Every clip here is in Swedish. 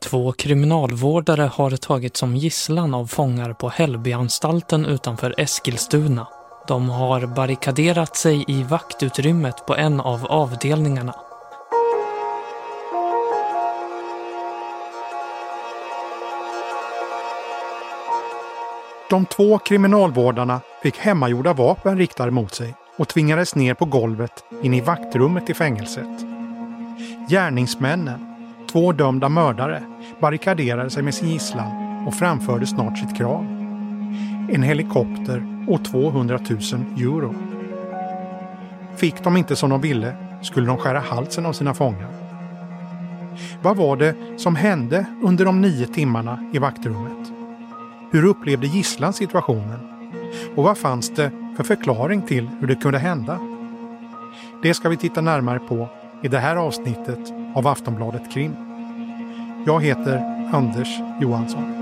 Två kriminalvårdare har tagits som gisslan av fångar på Hällbyanstalten utanför Eskilstuna. De har barrikaderat sig i vaktutrymmet på en av avdelningarna. De två kriminalvårdarna fick hemmagjorda vapen riktade mot sig och tvingades ner på golvet in i vaktrummet i fängelset. Gärningsmännen, två dömda mördare, barrikaderade sig med sin gisslan och framförde snart sitt krav. En helikopter och 200 000 euro. Fick de inte som de ville skulle de skära halsen av sina fångar. Vad var det som hände under de nio timmarna i vaktrummet? Hur upplevde gisslan situationen? Och vad fanns det för förklaring till hur det kunde hända? Det ska vi titta närmare på i det här avsnittet av Aftonbladet Krim. Jag heter Anders Johansson.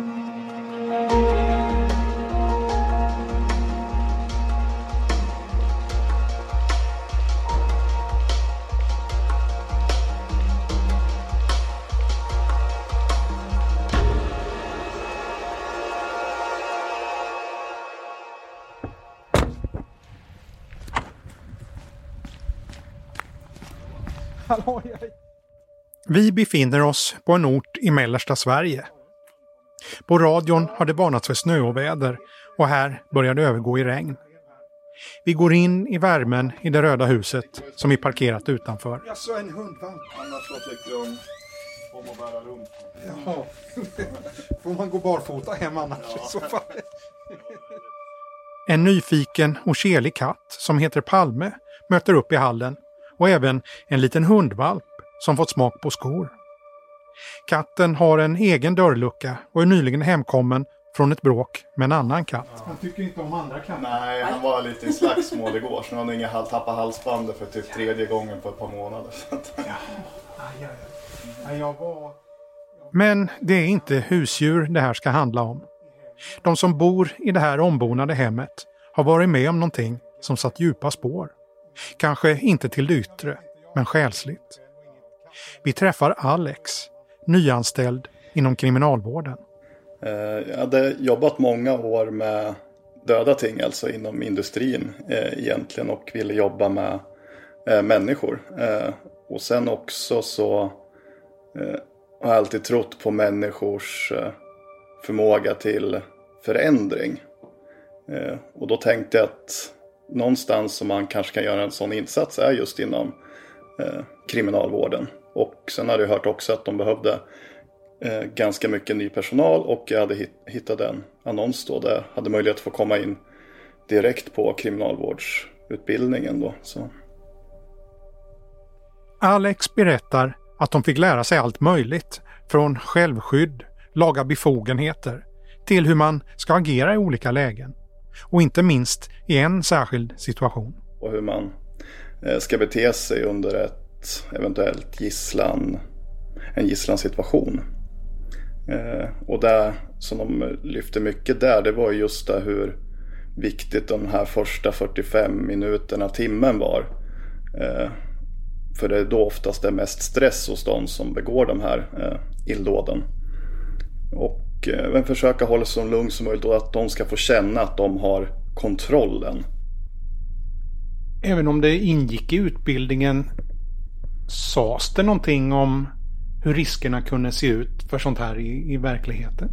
Vi befinner oss på en ort i mellersta Sverige. På radion har det varnats för snöoväder och här börjar det övergå i regn. Vi går in i värmen i det röda huset som vi parkerat utanför. Jaså, en hundvalp? Annars så tycker de om att bära runt. Jaha. Får man gå barfota hem annars i så fall? En nyfiken och kelig katt som heter Palme möter upp i hallen och även en liten hundvalp som fått smak på skor. Katten har en egen dörrlucka och är nyligen hemkommen från ett bråk med en annan katt. Han tycker inte om andra katter. Nej, han var lite i slagsmål igår så nu har han inga tappat halsbandet för typ tredje gången på ett par månader. Men det är inte husdjur det här ska handla om. De som bor i det här ombonade hemmet har varit med om någonting som satt djupa spår. Kanske inte till det yttre, men själsligt. Vi träffar Alex, nyanställd inom kriminalvården. Eh, jag hade jobbat många år med döda ting, alltså inom industrin eh, egentligen och ville jobba med eh, människor. Och sen också så har jag alltid trott på människors förmåga till förändring. Och då tänkte jag att någonstans som man kanske kan göra en sån insats är just inom eh, kriminalvården. Och sen hade jag hört också att de behövde eh, ganska mycket ny personal och jag hade hit, hittat en annons då där jag hade möjlighet att få komma in direkt på kriminalvårdsutbildningen då. Så. Alex berättar att de fick lära sig allt möjligt. Från självskydd, laga befogenheter, till hur man ska agera i olika lägen. Och inte minst i en särskild situation. Och hur man eh, ska bete sig under ett eventuellt gisslan, en gisslansituation. Eh, och det som de lyfte mycket där, det var just det hur viktigt de här första 45 minuterna, timmen var. Eh, för det är då oftast det är mest stress hos de som begår de här illdåden. Och men försöka hålla sig så lugn som möjligt och att de ska få känna att de har kontrollen. Även om det ingick i utbildningen sades det någonting om hur riskerna kunde se ut för sånt här i, i verkligheten?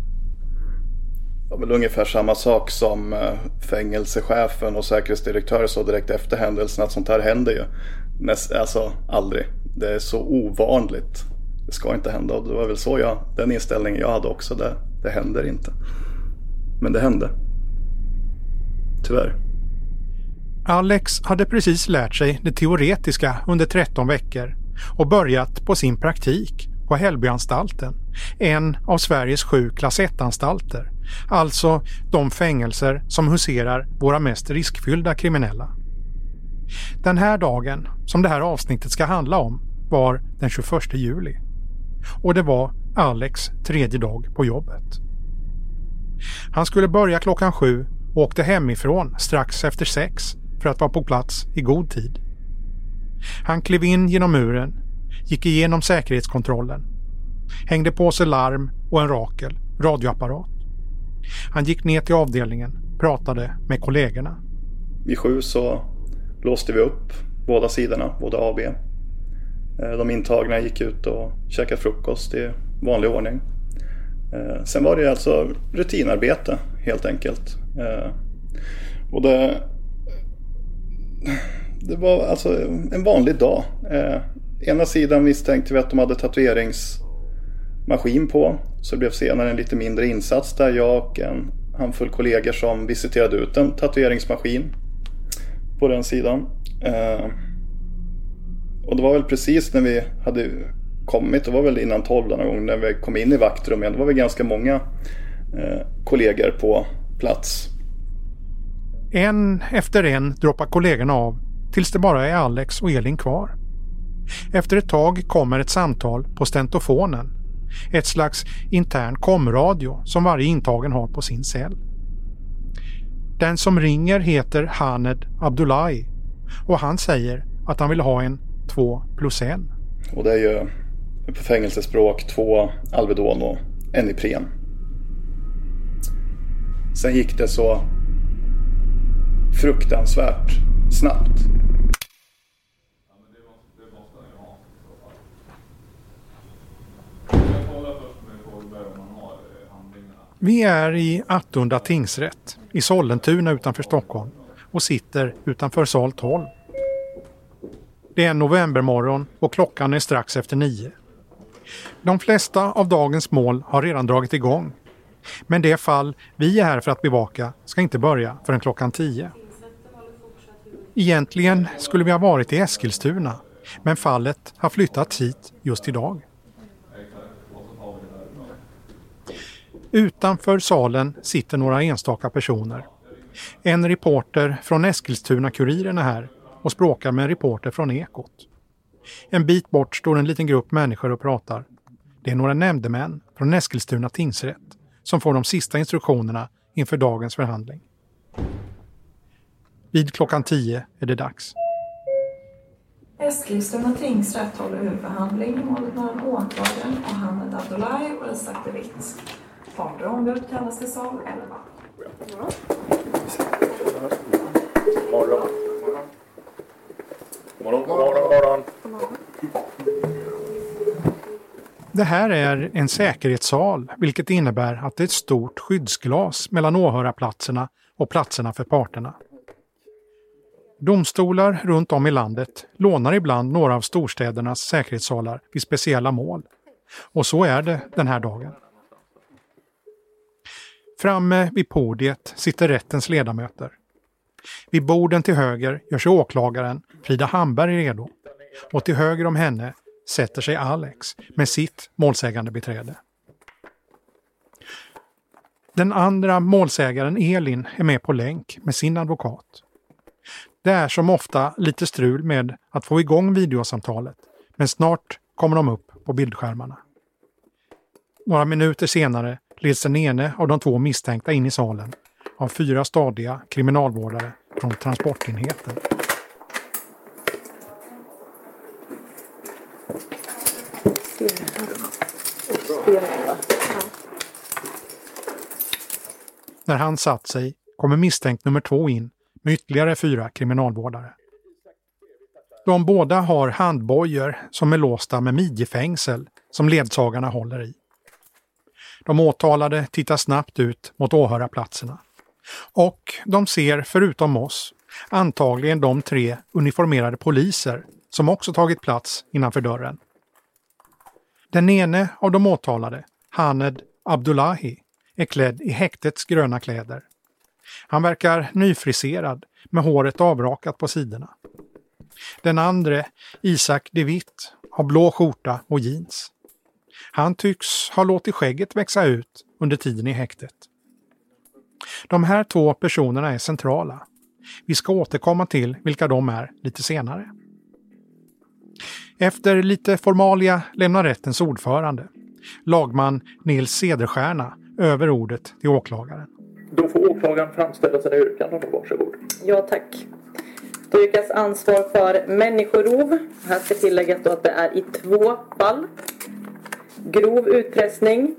Ja, väl ungefär samma sak som eh, fängelsechefen och säkerhetsdirektören sa direkt efter händelsen att sånt här händer ju. Näst, alltså aldrig. Det är så ovanligt. Det ska inte hända och det var väl så jag, den inställningen jag hade också. Det, det händer inte. Men det hände. Tyvärr. Alex hade precis lärt sig det teoretiska under 13 veckor och börjat på sin praktik på Hällbyanstalten, en av Sveriges sju klass 1-anstalter, alltså de fängelser som huserar våra mest riskfyllda kriminella. Den här dagen, som det här avsnittet ska handla om, var den 21 juli. Och det var Alex tredje dag på jobbet. Han skulle börja klockan sju och åkte hemifrån strax efter sex för att vara på plats i god tid. Han klev in genom muren, gick igenom säkerhetskontrollen. hängde på sig larm och en Rakel radioapparat. Han gick ner till avdelningen, pratade med kollegorna. Vid sju så låste vi upp båda sidorna, både A och B. De intagna gick ut och käkade frukost i vanlig ordning. Eh, sen var det alltså rutinarbete helt enkelt. Eh, och det, det var alltså en vanlig dag. Eh, ena sidan misstänkte vi att de hade tatueringsmaskin på. Så det blev senare en lite mindre insats där jag och en handfull kollegor som visiterade ut en tatueringsmaskin på den sidan. Eh, och det var väl precis när vi hade kommit, det var väl innan 12 någon gång, när vi kom in i vaktrummet. Det var väl ganska många eh, kollegor på plats. En efter en droppar kollegorna av tills det bara är Alex och Elin kvar. Efter ett tag kommer ett samtal på stentofonen. Ett slags intern komradio som varje intagen har på sin cell. Den som ringer heter Haned Abdullahi och han säger att han vill ha en 2 plus 1. Och det är ju på fängelsespråk två Alvedon och en Ipren. Sen gick det så fruktansvärt snabbt. Vi är i Attunda tingsrätt i Sollentuna utanför Stockholm och sitter utanför sal 12. Det är en novembermorgon och klockan är strax efter nio. De flesta av dagens mål har redan dragit igång. Men det fall vi är här för att bevaka ska inte börja förrän klockan 10. Egentligen skulle vi ha varit i Eskilstuna, men fallet har flyttats hit just idag. Utanför salen sitter några enstaka personer. En reporter från Eskilstuna-Kuriren är här och språkar med en reporter från Ekot. En bit bort står en liten grupp människor och pratar. Det är några nämndemän från Eskilstuna tingsrätt som får de sista instruktionerna inför dagens förhandling. Vid klockan tio är det dags. Eskilstuna tingsrätt håller huvudförhandling i målet mellan åklagaren och Hamed Abdullahi och Isak de Witt. Parter och ombud kallas till sal 11. Morgon. God morgon, god morgon, god morgon. Det här är en säkerhetssal, vilket innebär att det är ett stort skyddsglas mellan åhörarplatserna och platserna för parterna. Domstolar runt om i landet lånar ibland några av storstädernas säkerhetssalar vid speciella mål. Och så är det den här dagen. Framme vid podiet sitter rättens ledamöter. Vid borden till höger gör sig åklagaren Frida Hamberg redo och till höger om henne sätter sig Alex med sitt målsägande beträde. Den andra målsägaren Elin är med på länk med sin advokat. Det är som ofta lite strul med att få igång videosamtalet, men snart kommer de upp på bildskärmarna. Några minuter senare leds den ene av de två misstänkta in i salen av fyra stadiga kriminalvårdare från transportenheten. När han satt sig kommer misstänkt nummer två in med ytterligare fyra kriminalvårdare. De båda har handbojor som är låsta med midjefängsel som ledsagarna håller i. De åtalade tittar snabbt ut mot åhörarplatserna. Och de ser, förutom oss, antagligen de tre uniformerade poliser som också tagit plats innanför dörren. Den ene av de åtalade, Haned Abdullahi, är klädd i häktets gröna kläder. Han verkar nyfriserad med håret avrakat på sidorna. Den andre, Isak de Witt, har blå skjorta och jeans. Han tycks ha låtit skägget växa ut under tiden i häktet. De här två personerna är centrala. Vi ska återkomma till vilka de är lite senare. Efter lite formalia lämnar rättens ordförande, lagman Nils Cederstjärna, över ordet till åklagaren. Då får åklagaren framställa sina yrkanden. Varsågod. Ja, tack. Då yrkas ansvar för människorov. Här ska tilläggas då att det är i två fall. grov utpressning,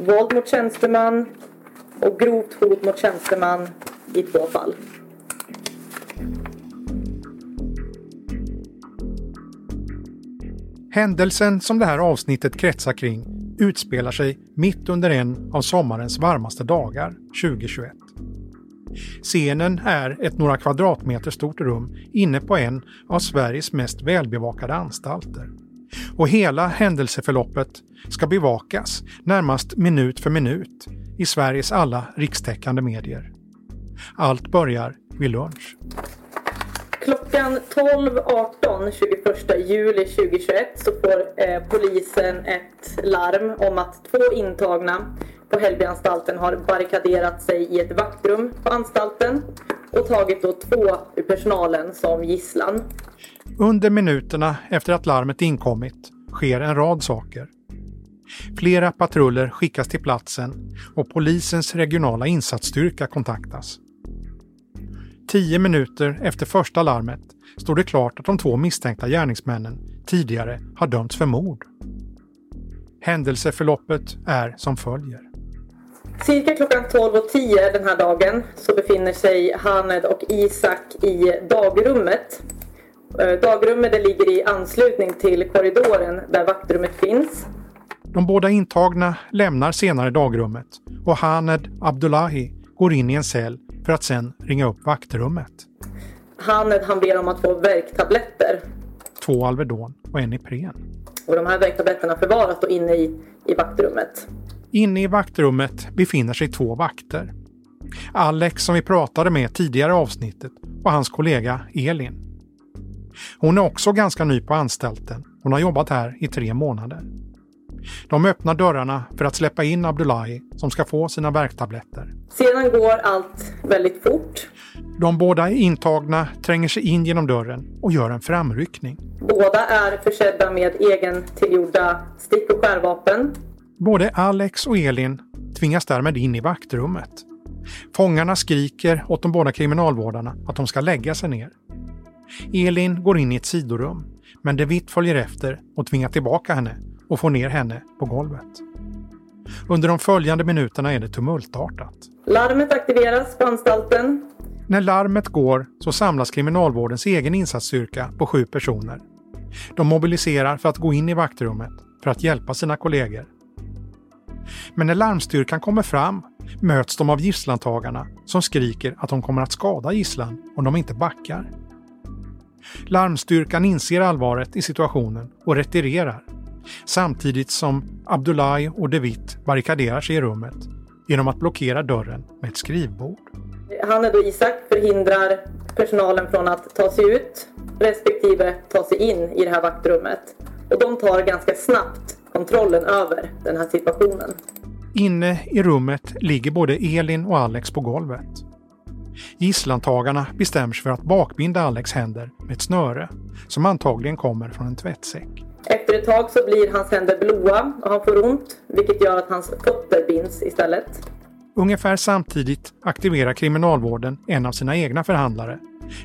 våld mot tjänsteman och grovt hot mot tjänsteman i två fall. Händelsen som det här avsnittet kretsar kring utspelar sig mitt under en av sommarens varmaste dagar 2021. Scenen är ett några kvadratmeter stort rum inne på en av Sveriges mest välbevakade anstalter. Och hela händelseförloppet ska bevakas närmast minut för minut i Sveriges alla rikstäckande medier. Allt börjar vid lunch. Klockan 12.18 21 juli 2021 så får eh, polisen ett larm om att två intagna på Hällbyanstalten har barrikaderat sig i ett vaktrum på anstalten och tagit då två ur personalen som gisslan. Under minuterna efter att larmet inkommit sker en rad saker. Flera patruller skickas till platsen och polisens regionala insatsstyrka kontaktas. Tio minuter efter första larmet står det klart att de två misstänkta gärningsmännen tidigare har dömts för mord. Händelseförloppet är som följer. Cirka klockan 12.10 den här dagen så befinner sig Haned och Isak i dagrummet. Eh, dagrummet ligger i anslutning till korridoren där vaktrummet finns. De båda intagna lämnar senare dagrummet och Haned Abdullahi går in i en cell för att sen ringa upp vaktrummet. Haned han ber om att få värktabletter. Två Alvedon och en Ipren. Och de här värktabletterna förvaras då inne i, i vaktrummet. Inne i vaktrummet befinner sig två vakter. Alex som vi pratade med tidigare i avsnittet och hans kollega Elin. Hon är också ganska ny på anstalten. Hon har jobbat här i tre månader. De öppnar dörrarna för att släppa in Abdullahi som ska få sina värktabletter. Sedan går allt väldigt fort. De båda intagna tränger sig in genom dörren och gör en framryckning. Båda är försedda med egen tillgjorda stick och skärvapen. Både Alex och Elin tvingas därmed in i vaktrummet. Fångarna skriker åt de båda kriminalvårdarna att de ska lägga sig ner. Elin går in i ett sidorum, men De Witt följer efter och tvingar tillbaka henne och får ner henne på golvet. Under de följande minuterna är det tumultartat. Larmet aktiveras på anstalten. När larmet går så samlas kriminalvårdens egen insatsstyrka på sju personer. De mobiliserar för att gå in i vaktrummet för att hjälpa sina kollegor. Men när larmstyrkan kommer fram möts de av gisslantagarna som skriker att de kommer att skada gisslan om de inte backar. Larmstyrkan inser allvaret i situationen och retirerar samtidigt som Abdullahi och De Witt barrikaderar sig i rummet genom att blockera dörren med ett skrivbord. Han är då Isak förhindrar personalen från att ta sig ut respektive ta sig in i det här vaktrummet. Och de tar ganska snabbt kontrollen över den här situationen. Inne i rummet ligger både Elin och Alex på golvet. Gisslantagarna bestämmer sig för att bakbinda Alex händer med ett snöre som antagligen kommer från en tvättsäck. Efter ett tag så blir hans händer blåa och han får ont, vilket gör att hans fötter binds istället. Ungefär samtidigt aktiverar kriminalvården en av sina egna förhandlare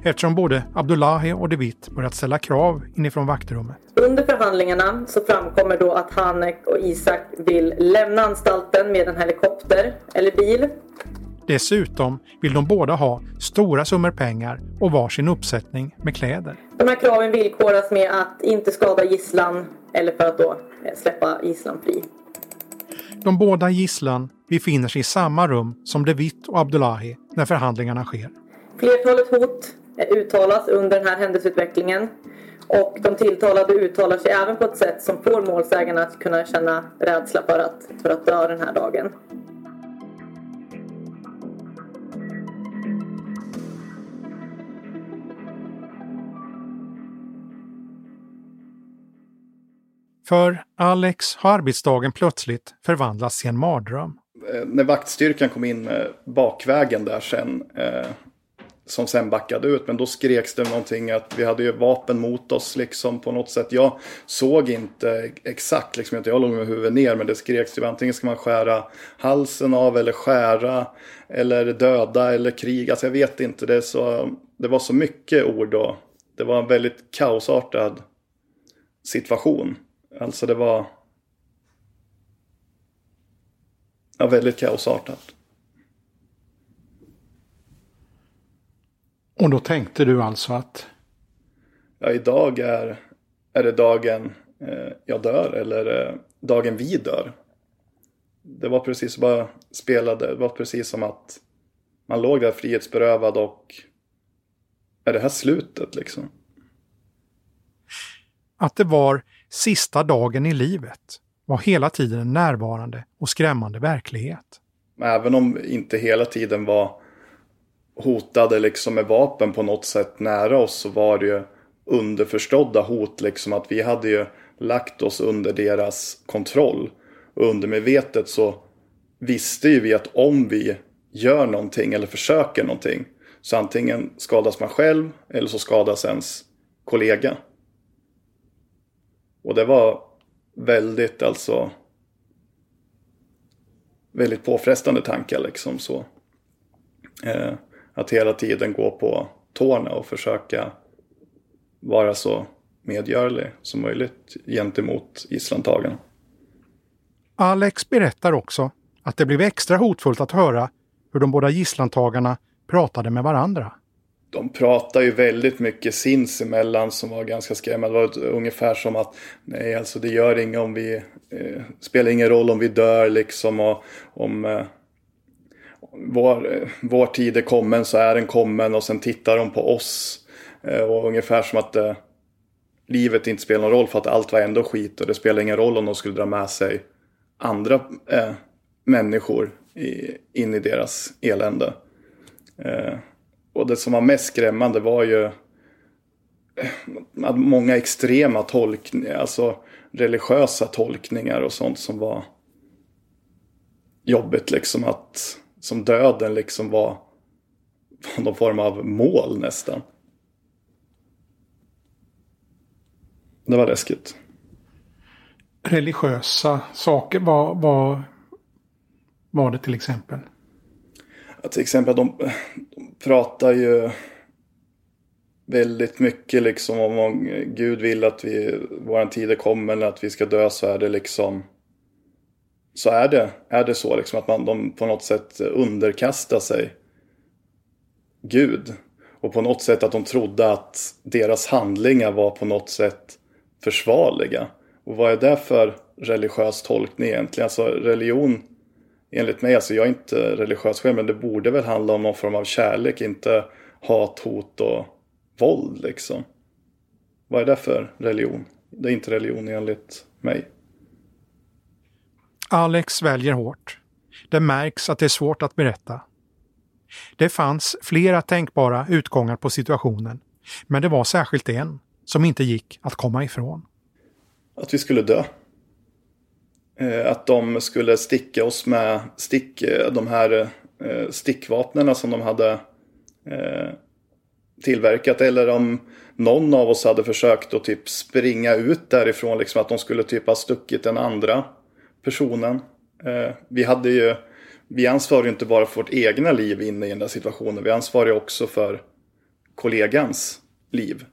eftersom både Abdullahi och De Witt börjat ställa krav inifrån vaktrummet. Under förhandlingarna så framkommer då att Hanek och Isak vill lämna anstalten med en helikopter eller bil. Dessutom vill de båda ha stora summor pengar och varsin uppsättning med kläder. De här kraven villkoras med att inte skada gisslan eller för att då eh, släppa gisslan fri. De båda gisslan befinner sig i samma rum som De Witt och Abdullahi när förhandlingarna sker. Flertalet hot eh, uttalas under den här händelseutvecklingen och de tilltalade uttalar sig även på ett sätt som får målsägarna att kunna känna rädsla för att, för att dö den här dagen. För Alex har arbetsdagen plötsligt förvandlats till en mardröm. Eh, när vaktstyrkan kom in eh, bakvägen där sen. Eh, som sen backade ut. Men då skreks det någonting att vi hade ju vapen mot oss liksom på något sätt. Jag såg inte exakt, liksom, jag låg med huvudet ner. Men det skreks ju antingen ska man skära halsen av eller skära. Eller döda eller krig. Alltså jag vet inte. Det, så, det var så mycket ord och det var en väldigt kaosartad situation. Alltså det var... ja, väldigt kaosartat. Och då tänkte du alltså att Ja, idag är, är det dagen eh, jag dör eller eh, dagen vi dör. Det var precis bara spelade, det var precis som att man låg där frihetsberövad och är det här slutet liksom? att det var sista dagen i livet var hela tiden en närvarande och skrämmande verklighet. Även om inte hela tiden var hotade liksom med vapen på något sätt nära oss så var det ju underförstådda hot liksom att vi hade ju lagt oss under deras kontroll. Och undermedvetet så visste ju vi att om vi gör någonting eller försöker någonting så antingen skadas man själv eller så skadas ens kollega. Och det var väldigt alltså väldigt påfrestande tankar liksom så. Eh, att hela tiden gå på tårna och försöka vara så medgörlig som möjligt gentemot gisslantagarna. Alex berättar också att det blev extra hotfullt att höra hur de båda gisslantagarna pratade med varandra. De pratar ju väldigt mycket sinsemellan som var ganska skrämmande. Det var ungefär som att nej, alltså det gör inget om vi eh, spelar ingen roll om vi dör liksom och om eh, vår, eh, vår tid är kommen så är den kommen och sen tittar de på oss eh, och ungefär som att eh, livet inte spelar någon roll för att allt var ändå skit och det spelar ingen roll om de skulle dra med sig andra eh, människor i, in i deras elände. Eh, och det som var mest skrämmande var ju eh, många extrema tolkningar, alltså religiösa tolkningar och sånt som var jobbigt liksom att som döden liksom var någon form av mål nästan. Det var läskigt. Religiösa saker, vad, vad var det till exempel? Ja, till exempel de pratar ju väldigt mycket liksom om om Gud vill att vi, våran tid är kommen eller att vi ska dö så är det liksom så är det, är det så liksom att man, de på något sätt underkastar sig Gud. Och på något sätt att de trodde att deras handlingar var på något sätt försvarliga. Och vad är det för religiös tolkning egentligen? Alltså religion enligt mig, alltså jag är inte religiös själv, men det borde väl handla om någon form av kärlek, inte hat, hot och våld liksom. Vad är det för religion? Det är inte religion enligt mig. Alex väljer hårt. Det märks att det är svårt att berätta. Det fanns flera tänkbara utgångar på situationen, men det var särskilt en som inte gick att komma ifrån. Att vi skulle dö. Eh, att de skulle sticka oss med stick, eh, de här eh, stickvapnen som de hade eh, tillverkat. Eller om någon av oss hade försökt att typ springa ut därifrån. Liksom att de skulle typ ha stuckit den andra personen. Eh, vi hade ju vi ansvarar ju inte bara för vårt egna liv inne i den där situationen. Vi ansvarar ju också för kollegans liv.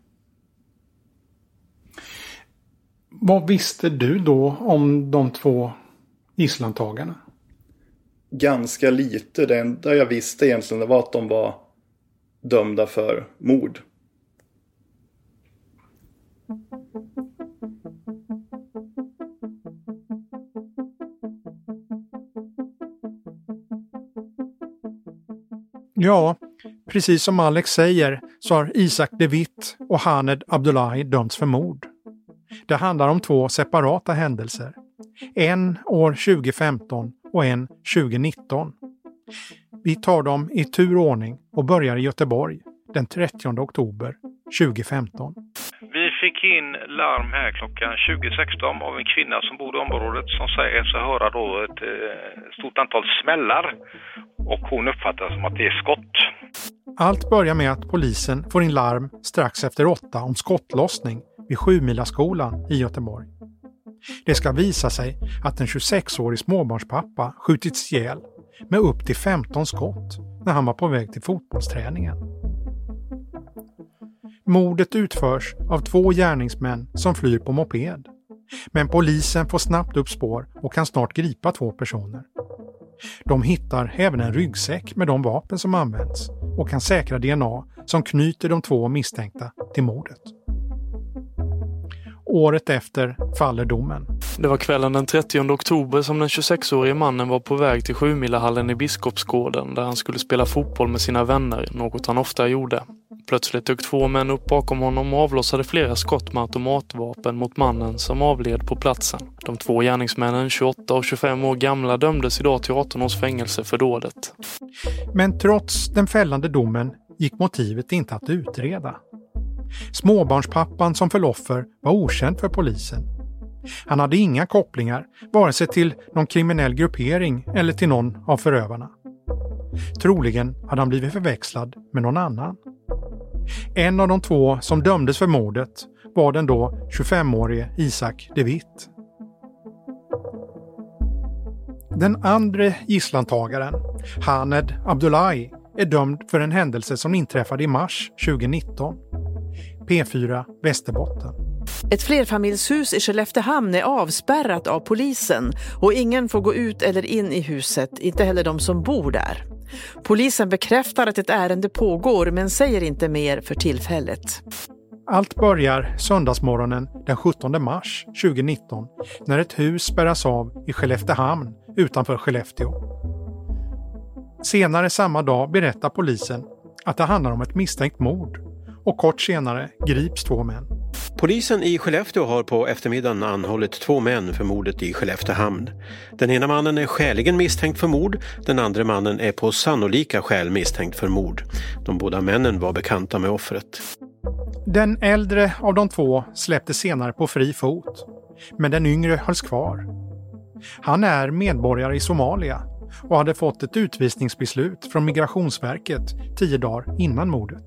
Vad visste du då om de två gisslantagarna? Ganska lite. Det enda jag visste egentligen var att de var dömda för mord. Ja, precis som Alex säger så har Isak de Witt och Haned Abdullahi dömts för mord. Det handlar om två separata händelser. En år 2015 och en 2019. Vi tar dem i tur och ordning och börjar i Göteborg den 30 oktober 2015. Vi fick in larm här klockan 20.16 av en kvinna som bor i området som säger sig höra då ett eh, stort antal smällar och hon uppfattar som att det är skott. Allt börjar med att polisen får in larm strax efter åtta om skottlossning vid Sjumilaskolan i Göteborg. Det ska visa sig att en 26-årig småbarnspappa skjutits ihjäl med upp till 15 skott när han var på väg till fotbollsträningen. Mordet utförs av två gärningsmän som flyr på moped. Men polisen får snabbt upp spår och kan snart gripa två personer. De hittar även en ryggsäck med de vapen som används och kan säkra DNA som knyter de två misstänkta till mordet. Året efter faller domen. Det var kvällen den 30 oktober som den 26-årige mannen var på väg till Sjumilahallen i Biskopsgården där han skulle spela fotboll med sina vänner, något han ofta gjorde. Plötsligt dök två män upp bakom honom och avlossade flera skott med automatvapen mot mannen som avled på platsen. De två gärningsmännen, 28 och 25 år gamla, dömdes idag till 18 års fängelse för dådet. Men trots den fällande domen gick motivet inte att utreda. Småbarnspappan som föll offer var okänd för polisen. Han hade inga kopplingar, vare sig till någon kriminell gruppering eller till någon av förövarna. Troligen hade han blivit förväxlad med någon annan. En av de två som dömdes för mordet var den då 25-årige Isak de Witt. Den andra gisslantagaren, Haned Abdullahi, är dömd för en händelse som inträffade i mars 2019. P4 Västerbotten. Ett flerfamiljshus i Skelleftehamn är avspärrat av polisen och ingen får gå ut eller in i huset, inte heller de som bor där. Polisen bekräftar att ett ärende pågår men säger inte mer för tillfället. Allt börjar söndagsmorgonen den 17 mars 2019 när ett hus spärras av i Skelleftehamn utanför Skellefteå. Senare samma dag berättar polisen att det handlar om ett misstänkt mord och kort senare grips två män. Polisen i Skellefteå har på eftermiddagen anhållit två män för mordet i Skelleftehamn. Den ena mannen är skäligen misstänkt för mord, den andra mannen är på sannolika skäl misstänkt för mord. De båda männen var bekanta med offret. Den äldre av de två släpptes senare på fri fot, men den yngre hölls kvar. Han är medborgare i Somalia och hade fått ett utvisningsbeslut från Migrationsverket tio dagar innan mordet.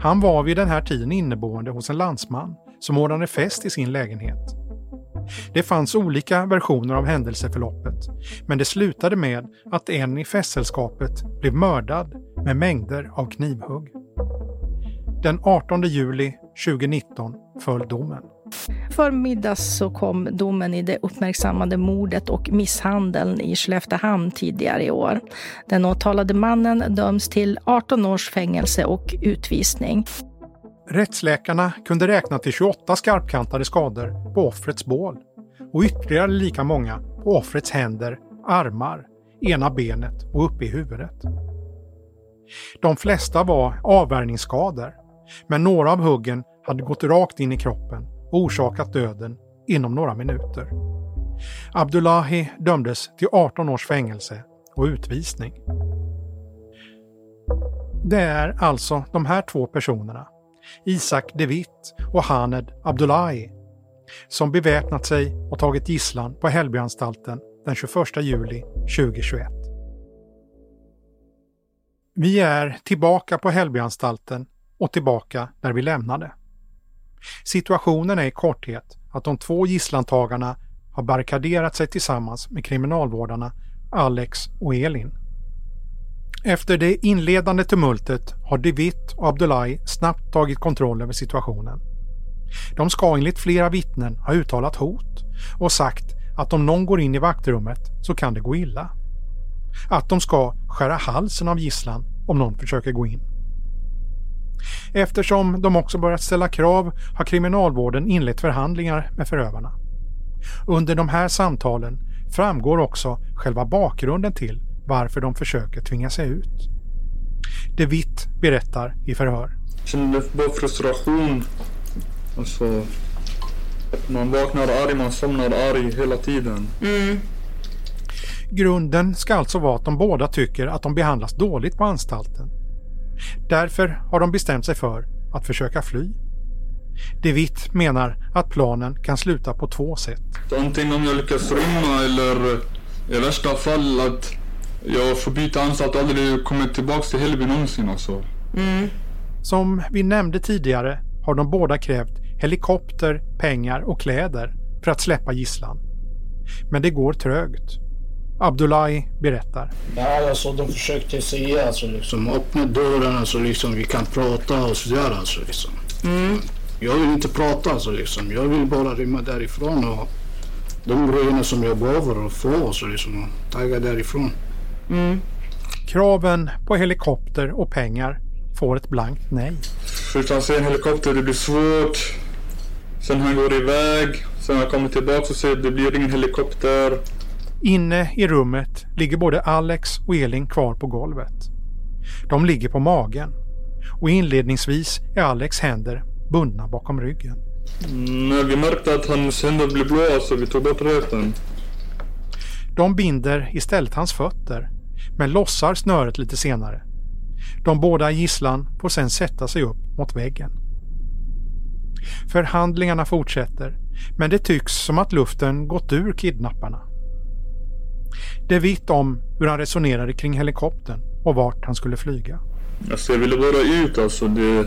Han var vid den här tiden inneboende hos en landsman som ordnade fest i sin lägenhet. Det fanns olika versioner av händelseförloppet, men det slutade med att en i festsällskapet blev mördad med mängder av knivhugg. Den 18 juli 2019 föll domen. För middags så kom domen i det uppmärksammade mordet och misshandeln i Skelleftehamn tidigare i år. Den åtalade mannen döms till 18 års fängelse och utvisning. Rättsläkarna kunde räkna till 28 skarpkantade skador på offrets bål och ytterligare lika många på offrets händer, armar, ena benet och uppe i huvudet. De flesta var avvärjningsskador, men några av huggen hade gått rakt in i kroppen och orsakat döden inom några minuter. Abdullahi dömdes till 18 års fängelse och utvisning. Det är alltså de här två personerna, Isak de Witt och Haned Abdullahi, som beväpnat sig och tagit gisslan på Hällbyanstalten den 21 juli 2021. Vi är tillbaka på Hällbyanstalten och tillbaka där vi lämnade. Situationen är i korthet att de två gisslantagarna har barrikaderat sig tillsammans med kriminalvårdarna Alex och Elin. Efter det inledande tumultet har Devitt och Abdullahi snabbt tagit kontroll över situationen. De ska enligt flera vittnen ha uttalat hot och sagt att om någon går in i vaktrummet så kan det gå illa. Att de ska skära halsen av gisslan om någon försöker gå in. Eftersom de också börjat ställa krav har kriminalvården inlett förhandlingar med förövarna. Under de här samtalen framgår också själva bakgrunden till varför de försöker tvinga sig ut. De Witt berättar i förhör. Jag känner bara frustration. Alltså, man vaknar arg, man somnar arg hela tiden. Mm. Grunden ska alltså vara att de båda tycker att de behandlas dåligt på anstalten. Därför har de bestämt sig för att försöka fly. De Witt menar att planen kan sluta på två sätt. Antingen om jag lyckas rymma eller i värsta fall att jag får byta anstalt och aldrig kommer tillbaka till Hällby någonsin alltså. Mm. Som vi nämnde tidigare har de båda krävt helikopter, pengar och kläder för att släppa gisslan. Men det går trögt. Abdullahi berättar. Ja, alltså de försökte säga alltså liksom öppna dörren alltså liksom vi kan prata och sådär alltså liksom. Mm. Jag vill inte prata alltså liksom. Jag vill bara rymma därifrån och de grejerna som jag behöver få så liksom tagga därifrån. Mm. Kraven på helikopter och pengar får ett blankt nej. Först han ser en helikopter, det blir svårt. Sen han går iväg. Sen han kommer tillbaka och säger det blir ingen helikopter. Inne i rummet ligger både Alex och Elin kvar på golvet. De ligger på magen och inledningsvis är Alex händer bundna bakom ryggen. När vi märkte att hans händer blev blåa så vi tog bort röten. De binder istället hans fötter men lossar snöret lite senare. De båda gisslan får sedan sätta sig upp mot väggen. Förhandlingarna fortsätter men det tycks som att luften gått ur kidnapparna. Det vitt om hur han resonerade kring helikoptern och vart han skulle flyga. Alltså jag ville bara ut alltså. Det,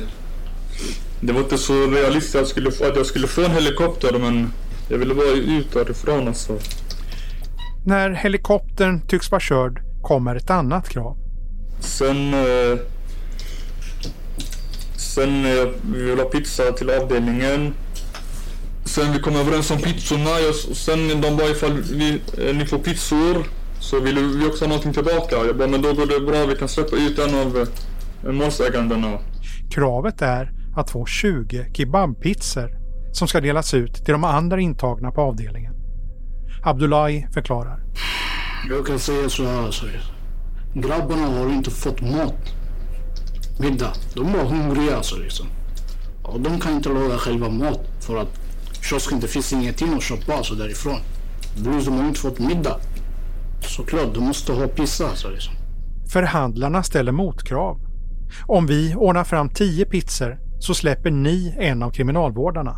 det var inte så realistiskt att jag, skulle, att jag skulle få en helikopter men jag ville bara ut därifrån alltså. När helikoptern tycks vara körd kommer ett annat krav. Sen... Eh, sen eh, vi vill ha pizza till avdelningen. Sen vi kom överens om pizzorna. Jag, sen de bara ifall vi, eh, ni får pizzor så vill vi också ha någonting tillbaka. Jag bara men då går det bra. Vi kan släppa ut en av eh, målsägandena. Kravet är att få 20 kebabpizzor som ska delas ut till de andra intagna på avdelningen. Abdullahi förklarar. Jag kan säga så här alltså. Grabbarna har inte fått mat. Middag. De var hungriga alltså liksom. Och de kan inte laga själva mat för att kiosken det finns ingenting att köpa alltså därifrån. Blues, de har inte fått middag. Såklart, de måste ha pizza alltså liksom. Förhandlarna ställer motkrav. Om vi ordnar fram tio pizzor så släpper ni en av kriminalvårdarna.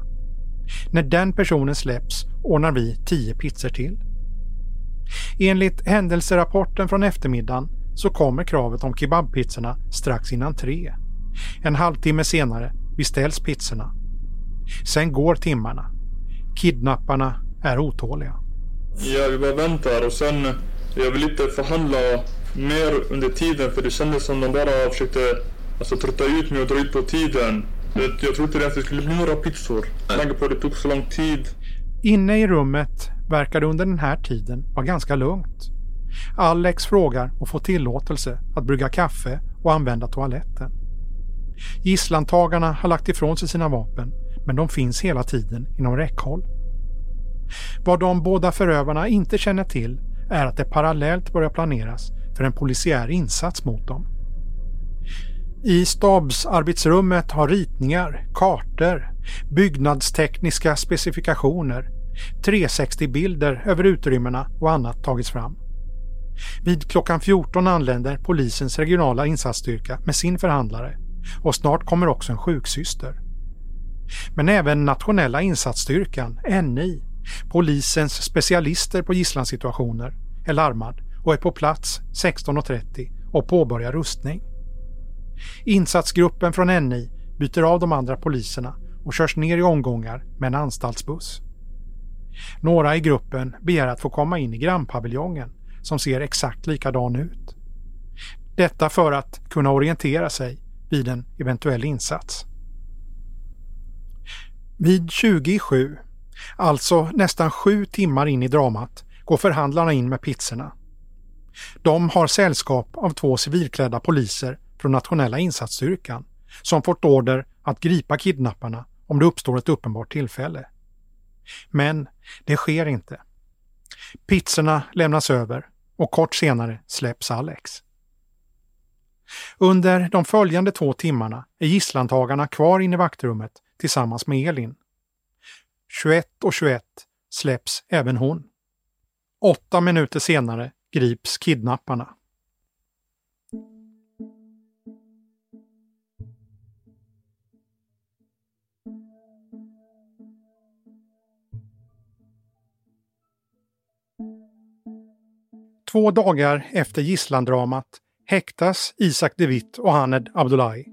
När den personen släpps ordnar vi tio pizzor till. Enligt händelserapporten från eftermiddagen så kommer kravet om kebabpizzorna strax innan tre. En halvtimme senare beställs pizzorna. Sen går timmarna. Kidnapparna är otåliga. Ja, vi bara väntar och sen jag vill inte förhandla mer under tiden för det kändes som de bara försökte alltså, trötta ut mig och dra ut på tiden. Jag trodde inte att det skulle bli några pizzor. Med tanke på att det tog så lång tid. Inne i rummet verkar det under den här tiden vara ganska lugnt. Alex frågar och får tillåtelse att brygga kaffe och använda toaletten. Gisslantagarna har lagt ifrån sig sina vapen men de finns hela tiden inom räckhåll. Vad de båda förövarna inte känner till är att det parallellt börjar planeras för en polisiär insats mot dem. I stabsarbetsrummet har ritningar, kartor, byggnadstekniska specifikationer, 360-bilder över utrymmena och annat tagits fram. Vid klockan 14 anländer polisens regionala insatsstyrka med sin förhandlare och snart kommer också en sjuksyster. Men även nationella insatsstyrkan, NI, polisens specialister på gisslansituationer, är larmad och är på plats 16.30 och påbörjar rustning. Insatsgruppen från NI byter av de andra poliserna och körs ner i omgångar med en anstaltsbuss. Några i gruppen begär att få komma in i grannpaviljongen som ser exakt likadan ut. Detta för att kunna orientera sig vid en eventuell insats. Vid 27, alltså nästan sju timmar in i dramat, går förhandlarna in med pizzorna. De har sällskap av två civilklädda poliser från nationella insatsstyrkan som fått order att gripa kidnapparna om det uppstår ett uppenbart tillfälle. Men det sker inte. Pizzorna lämnas över och kort senare släpps Alex. Under de följande två timmarna är gisslantagarna kvar inne i vaktrummet tillsammans med Elin. 21 och 21 släpps även hon. Åtta minuter senare grips kidnapparna. Två dagar efter gisslandramat häktas Isak De Witt och Haned Abdullahi.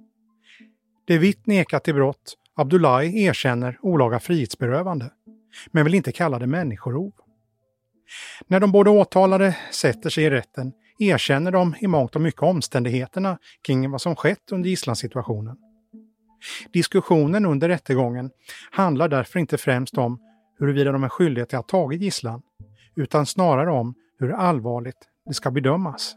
De Witt nekar till brott, Abdullahi erkänner olaga frihetsberövande, men vill inte kalla det människorov. När de båda åtalade sätter sig i rätten erkänner de i mångt och mycket omständigheterna kring vad som skett under gisslansituationen. Diskussionen under rättegången handlar därför inte främst om huruvida de är skyldiga till att ha tagit gisslan, utan snarare om hur allvarligt det ska bedömas.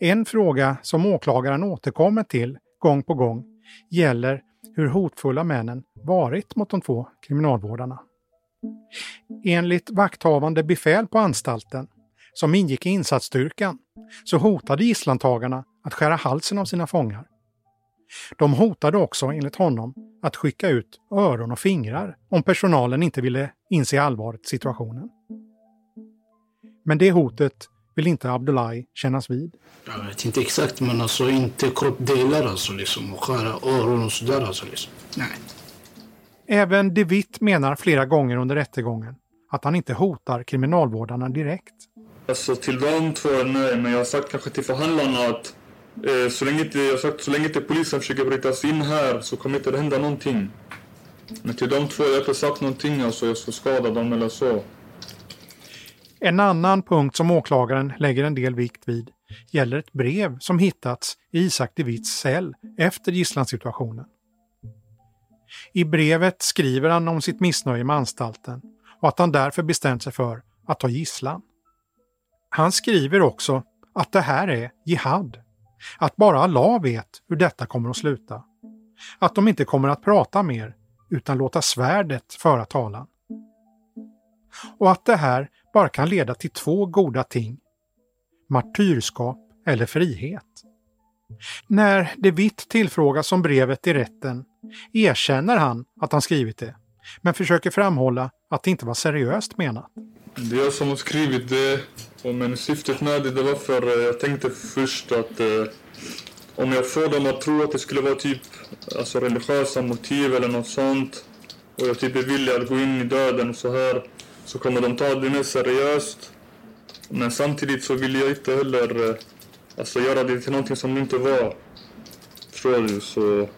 En fråga som åklagaren återkommer till gång på gång gäller hur hotfulla männen varit mot de två kriminalvårdarna. Enligt vakthavande befäl på anstalten, som ingick i insatsstyrkan, så hotade gisslantagarna att skära halsen av sina fångar. De hotade också, enligt honom, att skicka ut öron och fingrar om personalen inte ville inse allvaret i situationen. Men det hotet vill inte Abdullahi kännas vid. Jag vet inte exakt, men alltså inte kroppdelar alltså liksom och skära öron och sådär alltså liksom. Nej. Även De Witt menar flera gånger under rättegången att han inte hotar kriminalvårdarna direkt. Alltså till de två, nej, men jag har sagt kanske till förhandlarna att eh, så, länge inte, jag har sagt, så länge inte polisen försöker bryta sig in här så kommer inte det hända någonting. Men till de två, jag har inte sagt någonting alltså, jag ska skada dem eller så. En annan punkt som åklagaren lägger en del vikt vid gäller ett brev som hittats i Isak de Witts cell efter gisslansituationen. I brevet skriver han om sitt missnöje med anstalten och att han därför bestämt sig för att ta gisslan. Han skriver också att det här är jihad. Att bara Allah vet hur detta kommer att sluta. Att de inte kommer att prata mer utan låta svärdet föra talan. Och att det här bara kan leda till två goda ting. Martyrskap eller frihet. När De Witt tillfrågas om brevet i rätten erkänner han att han skrivit det, men försöker framhålla att det inte var seriöst menat. Det är jag som har skrivit det, men syftet med det, det var för eh, jag tänkte först att eh, om jag får dem att tro att det skulle vara typ alltså religiösa motiv eller något sånt och jag typ är villig att gå in i döden och så här så kommer de ta det mer seriöst. Men samtidigt så vill jag inte heller eh, alltså, göra det till någonting som det inte var. Förstår du? Så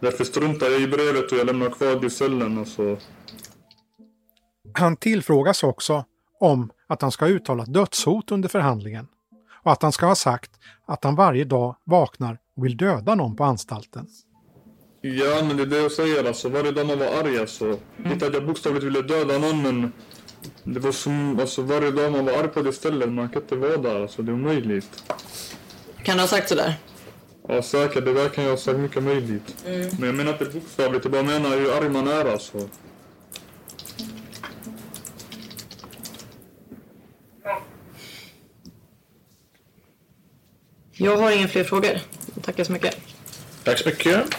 därför struntar jag i brevet och jag lämnar kvar det i cellen. Alltså. Han tillfrågas också om att han ska ha uttalat dödshot under förhandlingen och att han ska ha sagt att han varje dag vaknar och vill döda någon på anstalten. Ja, men det är det jag säger. Alltså, varje dag man var arg alltså. Inte att jag bokstavligt ville döda någon, men det var som, alltså varje dag man var arg på det stället, man kan inte vara där. Alltså, det är omöjligt. Kan du ha sagt sådär? Ja, säkert. Det där kan jag ha sagt mycket möjligt. Mm. Men jag menar inte bokstavligt, jag bara menar hur arg man är alltså. Jag har inga fler frågor. Tackar så mycket. Tack så mycket.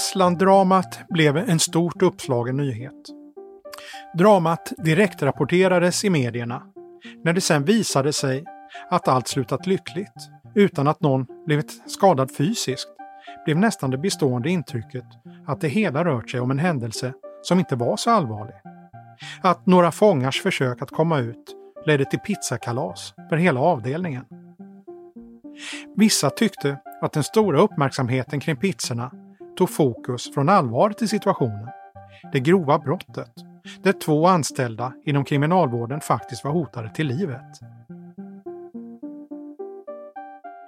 Gisslandramat blev en stort uppslagen nyhet. Dramat direktrapporterades i medierna när det sen visade sig att allt slutat lyckligt utan att någon blivit skadad fysiskt blev nästan det bestående intrycket att det hela rört sig om en händelse som inte var så allvarlig. Att några fångars försök att komma ut ledde till pizzakalas för hela avdelningen. Vissa tyckte att den stora uppmärksamheten kring pizzorna tog fokus från allvaret i situationen. Det grova brottet, där två anställda inom kriminalvården faktiskt var hotade till livet.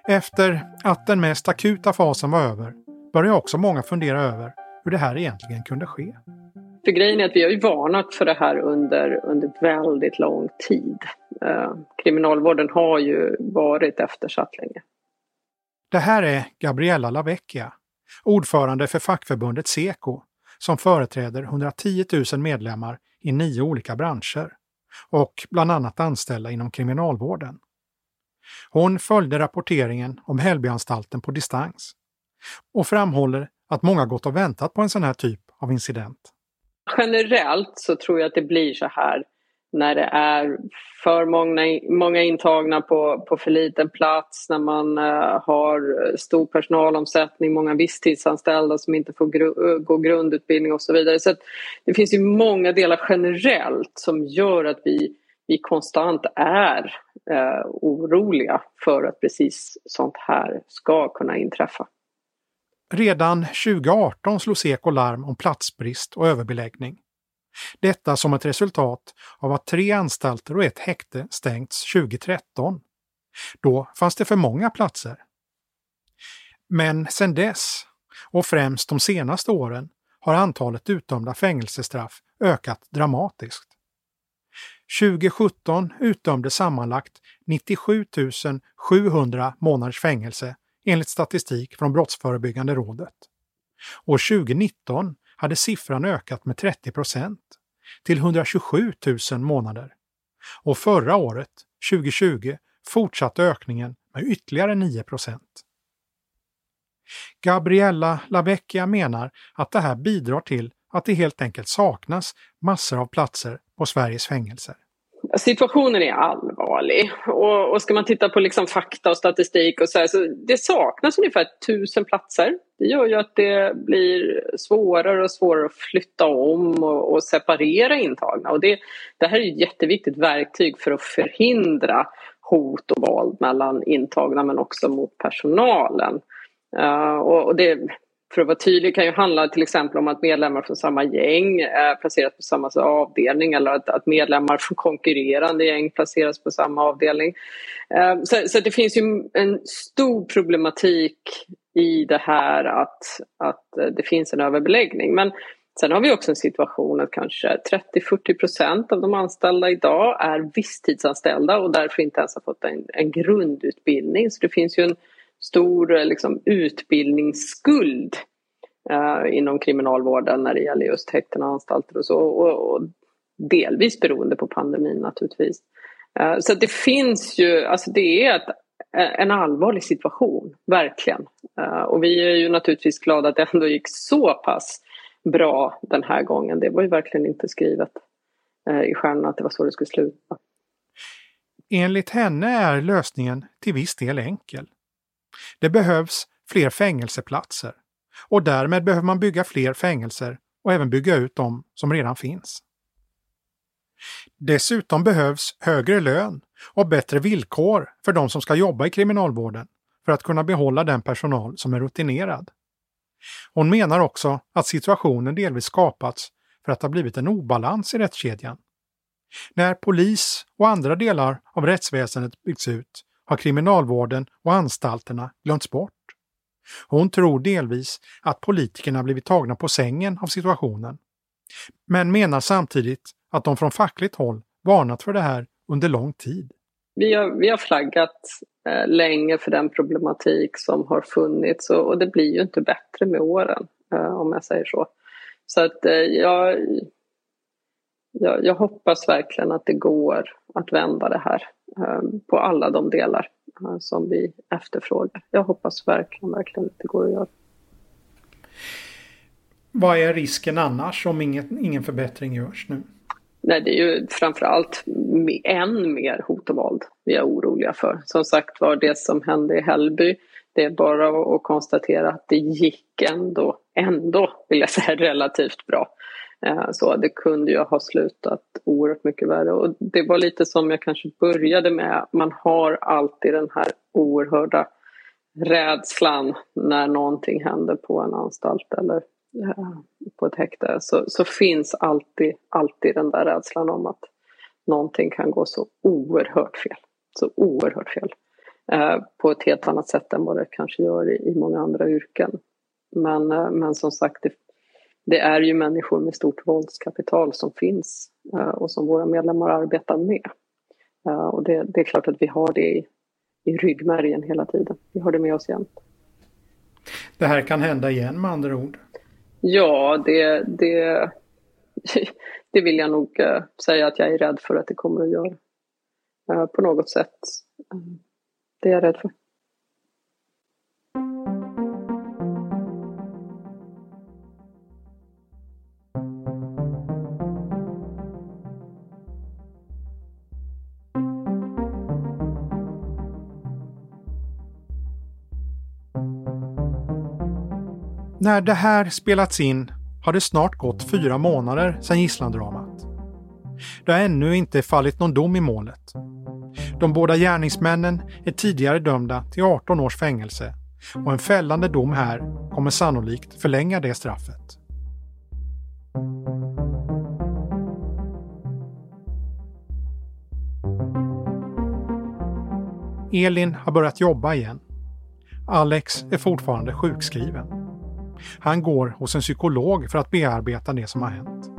Efter att den mest akuta fasen var över började också många fundera över hur det här egentligen kunde ske. För grejen är att vi har ju varnat för det här under, under väldigt lång tid. Eh, kriminalvården har ju varit eftersatt länge. Det här är Gabriella Lavecchia, ordförande för fackförbundet Seko, som företräder 110 000 medlemmar i nio olika branscher och bland annat anställda inom kriminalvården. Hon följde rapporteringen om Hällbyanstalten på distans och framhåller att många gått och väntat på en sån här typ av incident. Generellt så tror jag att det blir så här när det är för många, många intagna på, på för liten plats, när man uh, har stor personalomsättning, många visstidsanställda som inte får gru eh, gå grundutbildning och så vidare. Så det finns ju många delar generellt som gör att vi, vi konstant är uh, oroliga för att precis sånt här ska kunna inträffa. Redan 2018 slog Seko larm om platsbrist och överbeläggning. Detta som ett resultat av att tre anstalter och ett häkte stängts 2013. Då fanns det för många platser. Men sedan dess, och främst de senaste åren, har antalet utdömda fängelsestraff ökat dramatiskt. 2017 utdömdes sammanlagt 97 700 månaders fängelse enligt statistik från Brottsförebyggande rådet. År 2019 hade siffran ökat med 30 procent till 127 000 månader. Och förra året, 2020, fortsatte ökningen med ytterligare 9 procent. Gabriella Lavecchia menar att det här bidrar till att det helt enkelt saknas massor av platser på Sveriges fängelser. Situationen är allvarlig och, och ska man titta på liksom fakta och statistik och så, här, så det saknas ungefär tusen platser. Det gör ju att det blir svårare och svårare att flytta om och, och separera intagna och det, det här är ett jätteviktigt verktyg för att förhindra hot och våld mellan intagna men också mot personalen. Uh, och, det, för att vara tydlig kan ju handla till exempel om att medlemmar från samma gäng eh, placeras på samma avdelning eller att, att medlemmar från konkurrerande gäng placeras på samma avdelning. Eh, så, så det finns ju en stor problematik i det här att, att det finns en överbeläggning. Men sen har vi också en situation att kanske 30-40 procent av de anställda idag är visstidsanställda och därför inte ens har fått en, en grundutbildning. Så det finns ju en stor eh, liksom, utbildningsskuld eh, inom kriminalvården när det gäller just häkten och anstalter och så. Och, och delvis beroende på pandemin naturligtvis. Eh, så det finns ju, alltså det är ett, eh, en allvarlig situation, verkligen. Eh, och vi är ju naturligtvis glada att det ändå gick så pass bra den här gången. Det var ju verkligen inte skrivet eh, i stjärnorna att det var så det skulle sluta. Enligt henne är lösningen till viss del enkel. Det behövs fler fängelseplatser och därmed behöver man bygga fler fängelser och även bygga ut de som redan finns. Dessutom behövs högre lön och bättre villkor för de som ska jobba i kriminalvården för att kunna behålla den personal som är rutinerad. Hon menar också att situationen delvis skapats för att det har blivit en obalans i rättskedjan. När polis och andra delar av rättsväsendet byggts ut har kriminalvården och anstalterna glömts bort. Hon tror delvis att politikerna blivit tagna på sängen av situationen. Men menar samtidigt att de från fackligt håll varnat för det här under lång tid. Vi har, vi har flaggat eh, länge för den problematik som har funnits och, och, det blir ju inte bättre med åren eh, om jag säger så. Så att eh, jag, jag, jag, hoppas verkligen att det går att vända det här eh, på alla de delar eh, som vi efterfrågar. Jag hoppas verkligen, verkligen att det går att göra. Vad är risken annars om inget, ingen förbättring görs nu? Nej, det är ju framförallt än mer hot och våld vi är oroliga för. Som sagt var, det som hände i Hällby, det är bara att konstatera att det gick ändå, ändå vill jag säga, relativt bra. Eh, så det kunde ju ha slutat oerhört mycket värre och det var lite som jag kanske började med, man har alltid den här oerhörda rädslan när någonting händer på en anstalt eller eh, på ett häkte så, så finns alltid, alltid den där rädslan om att någonting kan gå så oerhört fel. Så oerhört fel. Eh, på ett helt annat sätt än vad det kanske gör i, i många andra yrken. Men, eh, men som sagt, det det är ju människor med stort våldskapital som finns eh, och som våra medlemmar arbetar med. Eh, och det, det är klart att vi har det i, i ryggmärgen hela tiden. Vi har det med oss jämt. Det här kan hända igen med andra ord? Ja, det, det, det vill jag nog eh, säga att jag är rädd för att det kommer att göra. På något sätt. Det är jag rädd för. När det här spelats in har det snart gått fyra månader sedan gisslandramat. Det har ännu inte fallit någon dom i målet. De båda gärningsmännen är tidigare dömda till 18 års fängelse och en fällande dom här kommer sannolikt förlänga det straffet. Elin har börjat jobba igen. Alex är fortfarande sjukskriven. Han går hos en psykolog för att bearbeta det som har hänt.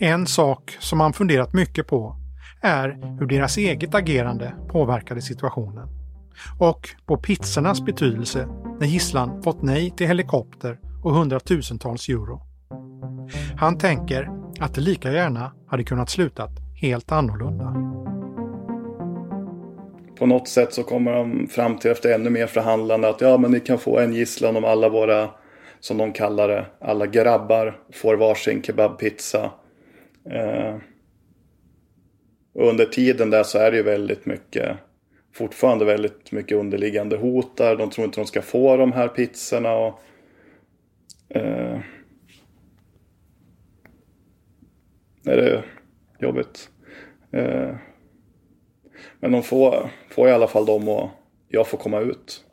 En sak som han funderat mycket på är hur deras eget agerande påverkade situationen. Och på pizzornas betydelse när gisslan fått nej till helikopter och hundratusentals euro. Han tänker att det lika gärna hade kunnat slutat helt annorlunda. På något sätt så kommer de fram till efter ännu mer förhandlande att ja men ni kan få en gisslan om alla våra, som de kallar det, alla grabbar får varsin kebabpizza. Eh, och under tiden där så är det ju väldigt mycket, fortfarande väldigt mycket underliggande hot där. De tror inte de ska få de här pizzorna. Och, eh, är det jobbigt. Eh, men de får, får i alla fall dem och jag får komma ut.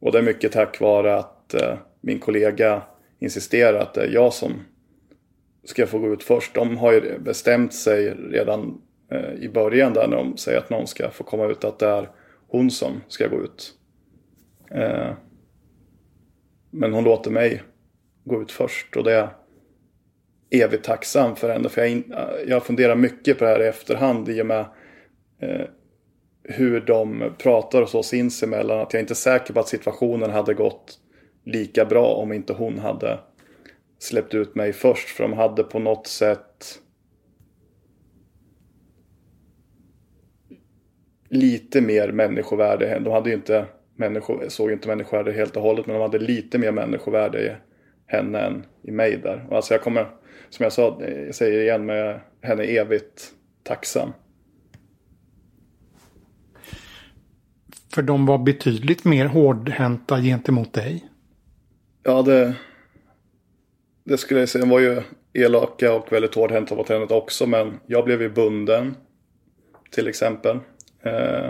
Och det är mycket tack vare att eh, min kollega insisterar att det är jag som ska få gå ut först. De har ju bestämt sig redan eh, i början där när de säger att någon ska få komma ut att det är hon som ska gå ut. Eh, men hon låter mig gå ut först och det är evigt tacksam för henne. För jag, in, jag funderar mycket på det här i efterhand i och med eh, hur de pratar och så sinsemellan. Att jag inte är säker på att situationen hade gått lika bra om inte hon hade släppt ut mig först. För de hade på något sätt lite mer människovärde. De hade ju inte människo, såg inte människovärde helt och hållet men de hade lite mer människovärde i henne än i mig där. Och alltså jag kommer, som jag sa, jag säger igen, med henne evigt tacksam. För de var betydligt mer hårdhänta gentemot dig. Ja, det, det skulle jag säga. De var ju elaka och väldigt hårdhänta mot henne också. Men jag blev ju bunden. Till exempel. Eh,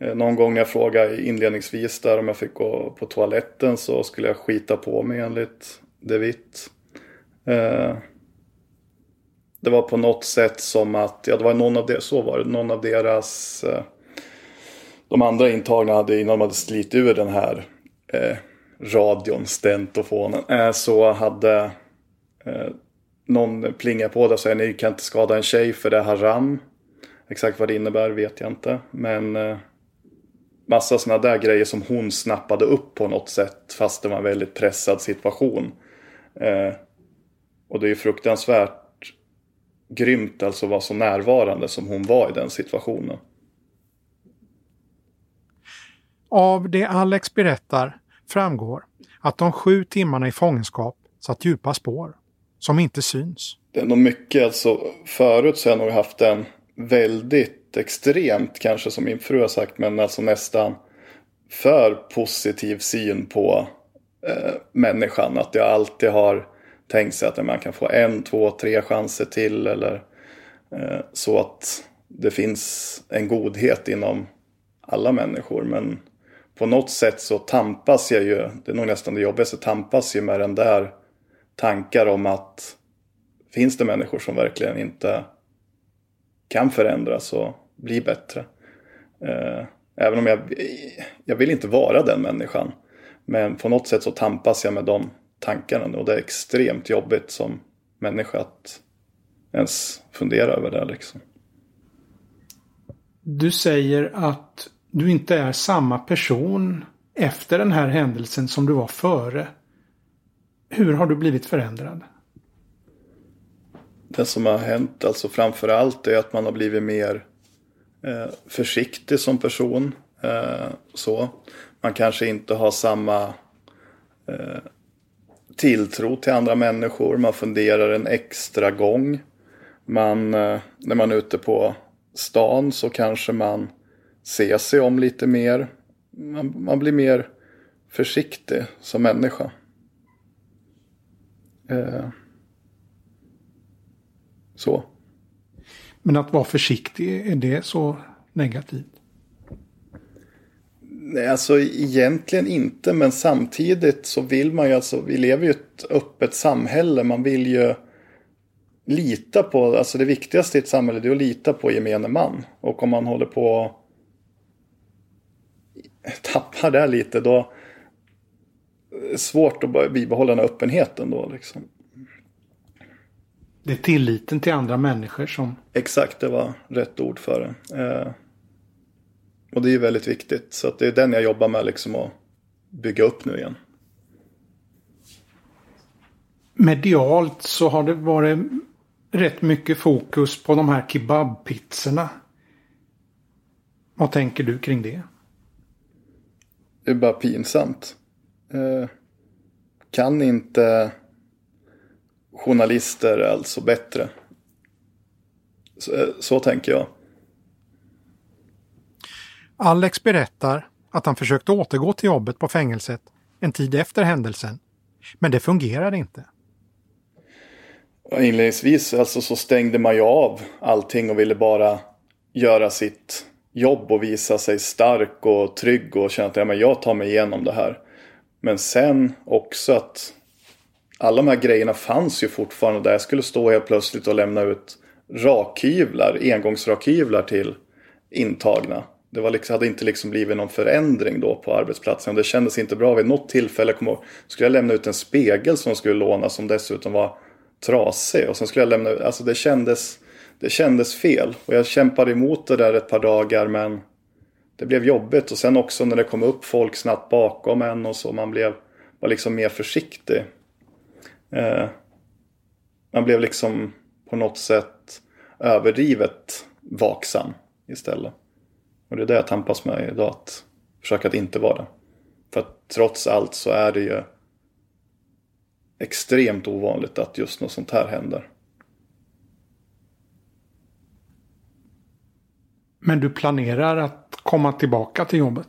eh, någon gång när jag frågade inledningsvis där om jag fick gå på toaletten så skulle jag skita på mig enligt De Witt. Eh, det var på något sätt som att, ja det var någon av de, så var det, någon av deras eh, de andra intagna hade innan de hade slitit ur den här eh, radion, stentofonen, eh, så hade eh, någon plingat på det och sagt ni kan inte skada en tjej för det är haram. Exakt vad det innebär vet jag inte. Men eh, massa sådana där grejer som hon snappade upp på något sätt fast det var en väldigt pressad situation. Eh, och det är ju fruktansvärt grymt alltså vara så närvarande som hon var i den situationen. Av det Alex berättar framgår att de sju timmarna i fångenskap satt djupa spår, som inte syns. Det är nog mycket, alltså förut så har jag nog haft en väldigt extremt, kanske som min fru har sagt, men alltså nästan för positiv syn på eh, människan. Att jag alltid har tänkt sig att man kan få en, två, tre chanser till eller eh, så att det finns en godhet inom alla människor. Men på något sätt så tampas jag ju, det är nog nästan det jobbigaste, tampas ju med den där tankar om att finns det människor som verkligen inte kan förändras och bli bättre. Eh, även om jag, jag vill inte vara den människan. Men på något sätt så tampas jag med de tankarna och det är extremt jobbigt som människa att ens fundera över det liksom. Du säger att du inte är samma person efter den här händelsen som du var före. Hur har du blivit förändrad? Det som har hänt, alltså framför allt, är att man har blivit mer eh, försiktig som person. Eh, så. Man kanske inte har samma eh, tilltro till andra människor. Man funderar en extra gång. Man, eh, när man är ute på stan så kanske man se sig om lite mer. Man, man blir mer försiktig som människa. Eh, så. Men att vara försiktig, är det så negativt? Nej, alltså egentligen inte, men samtidigt så vill man ju alltså, vi lever ju ett öppet samhälle, man vill ju lita på, alltså det viktigaste i ett samhälle det är att lita på gemene man. Och om man håller på tappar det lite då är det svårt att bibehålla den här öppenheten då liksom. Det är tilliten till andra människor som... Exakt, det var rätt ord för det. Eh, och det är ju väldigt viktigt. Så det är den jag jobbar med liksom att bygga upp nu igen. Medialt så har det varit rätt mycket fokus på de här kebabpizzorna. Vad tänker du kring det? Det är bara pinsamt. Eh, kan inte journalister alltså bättre? Så, eh, så tänker jag. Alex berättar att han försökte återgå till jobbet på fängelset en tid efter händelsen. Men det fungerade inte. Inledningsvis alltså så stängde man ju av allting och ville bara göra sitt jobb och visa sig stark och trygg och känna att ja, men jag tar mig igenom det här. Men sen också att alla de här grejerna fanns ju fortfarande där jag skulle stå helt plötsligt och lämna ut rakhyvlar, engångsrakhyvlar till intagna. Det var liksom, hade inte liksom blivit någon förändring då på arbetsplatsen. Det kändes inte bra. Vid något tillfälle kom jag, skulle jag lämna ut en spegel som de skulle låna som dessutom var trasig. Och sen skulle jag lämna ut, alltså det kändes, det kändes fel. Och jag kämpade emot det där ett par dagar men det blev jobbigt. Och sen också när det kom upp folk snabbt bakom en och så. Man blev, var liksom mer försiktig. Eh, man blev liksom på något sätt överdrivet vaksam istället. Och det är det jag tampas med idag. Att försöka att inte vara det. För att trots allt så är det ju extremt ovanligt att just något sånt här händer. Men du planerar att komma tillbaka till jobbet?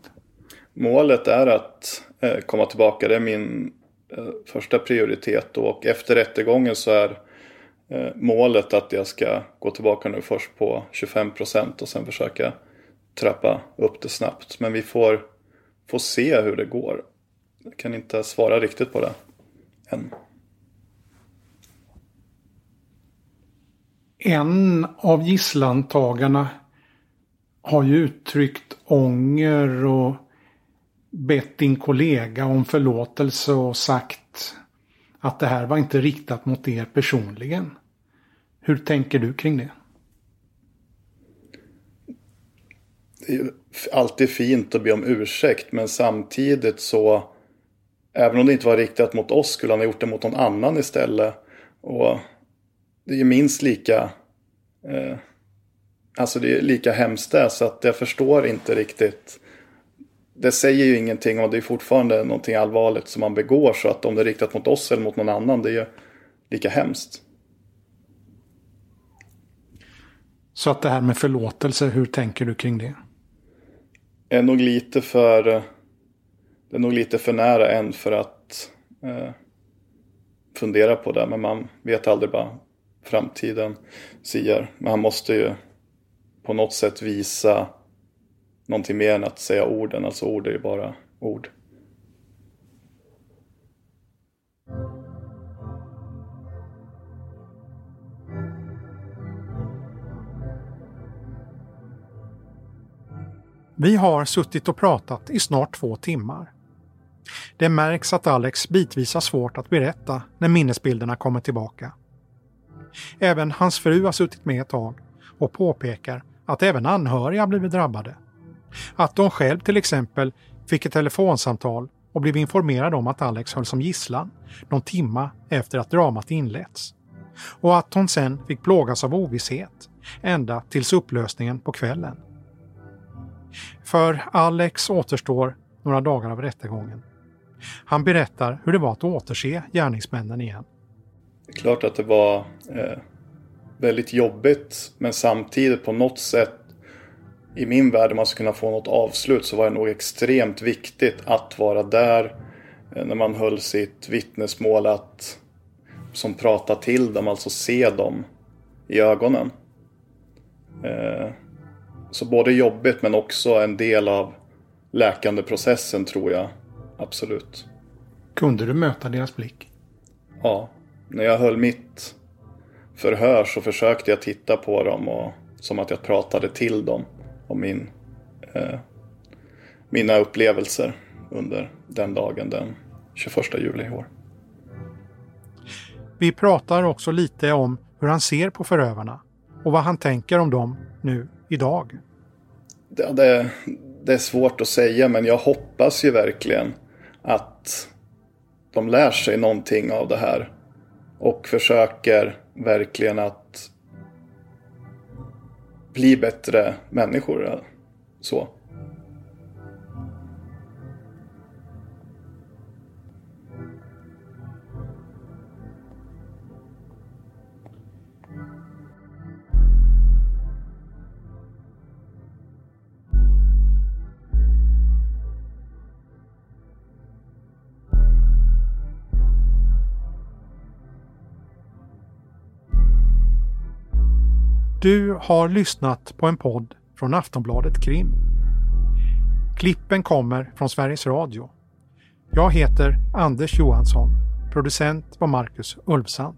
Målet är att eh, komma tillbaka. Det är min eh, första prioritet. Och efter rättegången så är eh, målet att jag ska gå tillbaka nu först på 25 procent och sen försöka trappa upp det snabbt. Men vi får, får se hur det går. Jag kan inte svara riktigt på det än. En av gisslantagarna har ju uttryckt ånger och bett din kollega om förlåtelse och sagt att det här var inte riktat mot er personligen. Hur tänker du kring det? Det är ju alltid fint att be om ursäkt men samtidigt så även om det inte var riktat mot oss skulle han ha gjort det mot någon annan istället. Och det är minst lika eh, Alltså det är lika hemskt det så att jag förstår inte riktigt. Det säger ju ingenting och det är fortfarande någonting allvarligt som man begår så att om det är riktat mot oss eller mot någon annan det är ju lika hemskt. Så att det här med förlåtelse, hur tänker du kring det? Är nog lite för Det är nog lite för nära än för att eh, fundera på det. Men man vet aldrig vad framtiden säger. Men han måste ju på något sätt visa någonting mer än att säga orden. Alltså ord är ju bara ord. Vi har suttit och pratat i snart två timmar. Det märks att Alex bitvis har svårt att berätta när minnesbilderna kommer tillbaka. Även hans fru har suttit med ett tag och påpekar att även anhöriga blivit drabbade. Att de själv till exempel fick ett telefonsamtal och blev informerade om att Alex höll som gisslan någon timma efter att dramat inletts. Och att hon sen fick plågas av ovisshet ända tills upplösningen på kvällen. För Alex återstår några dagar av rättegången. Han berättar hur det var att återse gärningsmännen igen. Det är klart att det var eh, väldigt jobbigt men samtidigt på något sätt i min värld om man ska kunna få något avslut så var det nog extremt viktigt att vara där eh, när man höll sitt vittnesmål att som prata till dem, alltså se dem i ögonen. Eh, så både jobbigt men också en del av läkandeprocessen tror jag. Absolut. Kunde du möta deras blick? Ja. När jag höll mitt förhör så försökte jag titta på dem och som att jag pratade till dem om min, eh, mina upplevelser under den dagen den 21 juli i år. Vi pratar också lite om hur han ser på förövarna och vad han tänker om dem nu idag. Det, det, det är svårt att säga men jag hoppas ju verkligen att de lär sig någonting av det här och försöker verkligen att bli bättre människor. Eh, så. Du har lyssnat på en podd från Aftonbladet Krim. Klippen kommer från Sveriges Radio. Jag heter Anders Johansson. Producent var Marcus Ulfsand.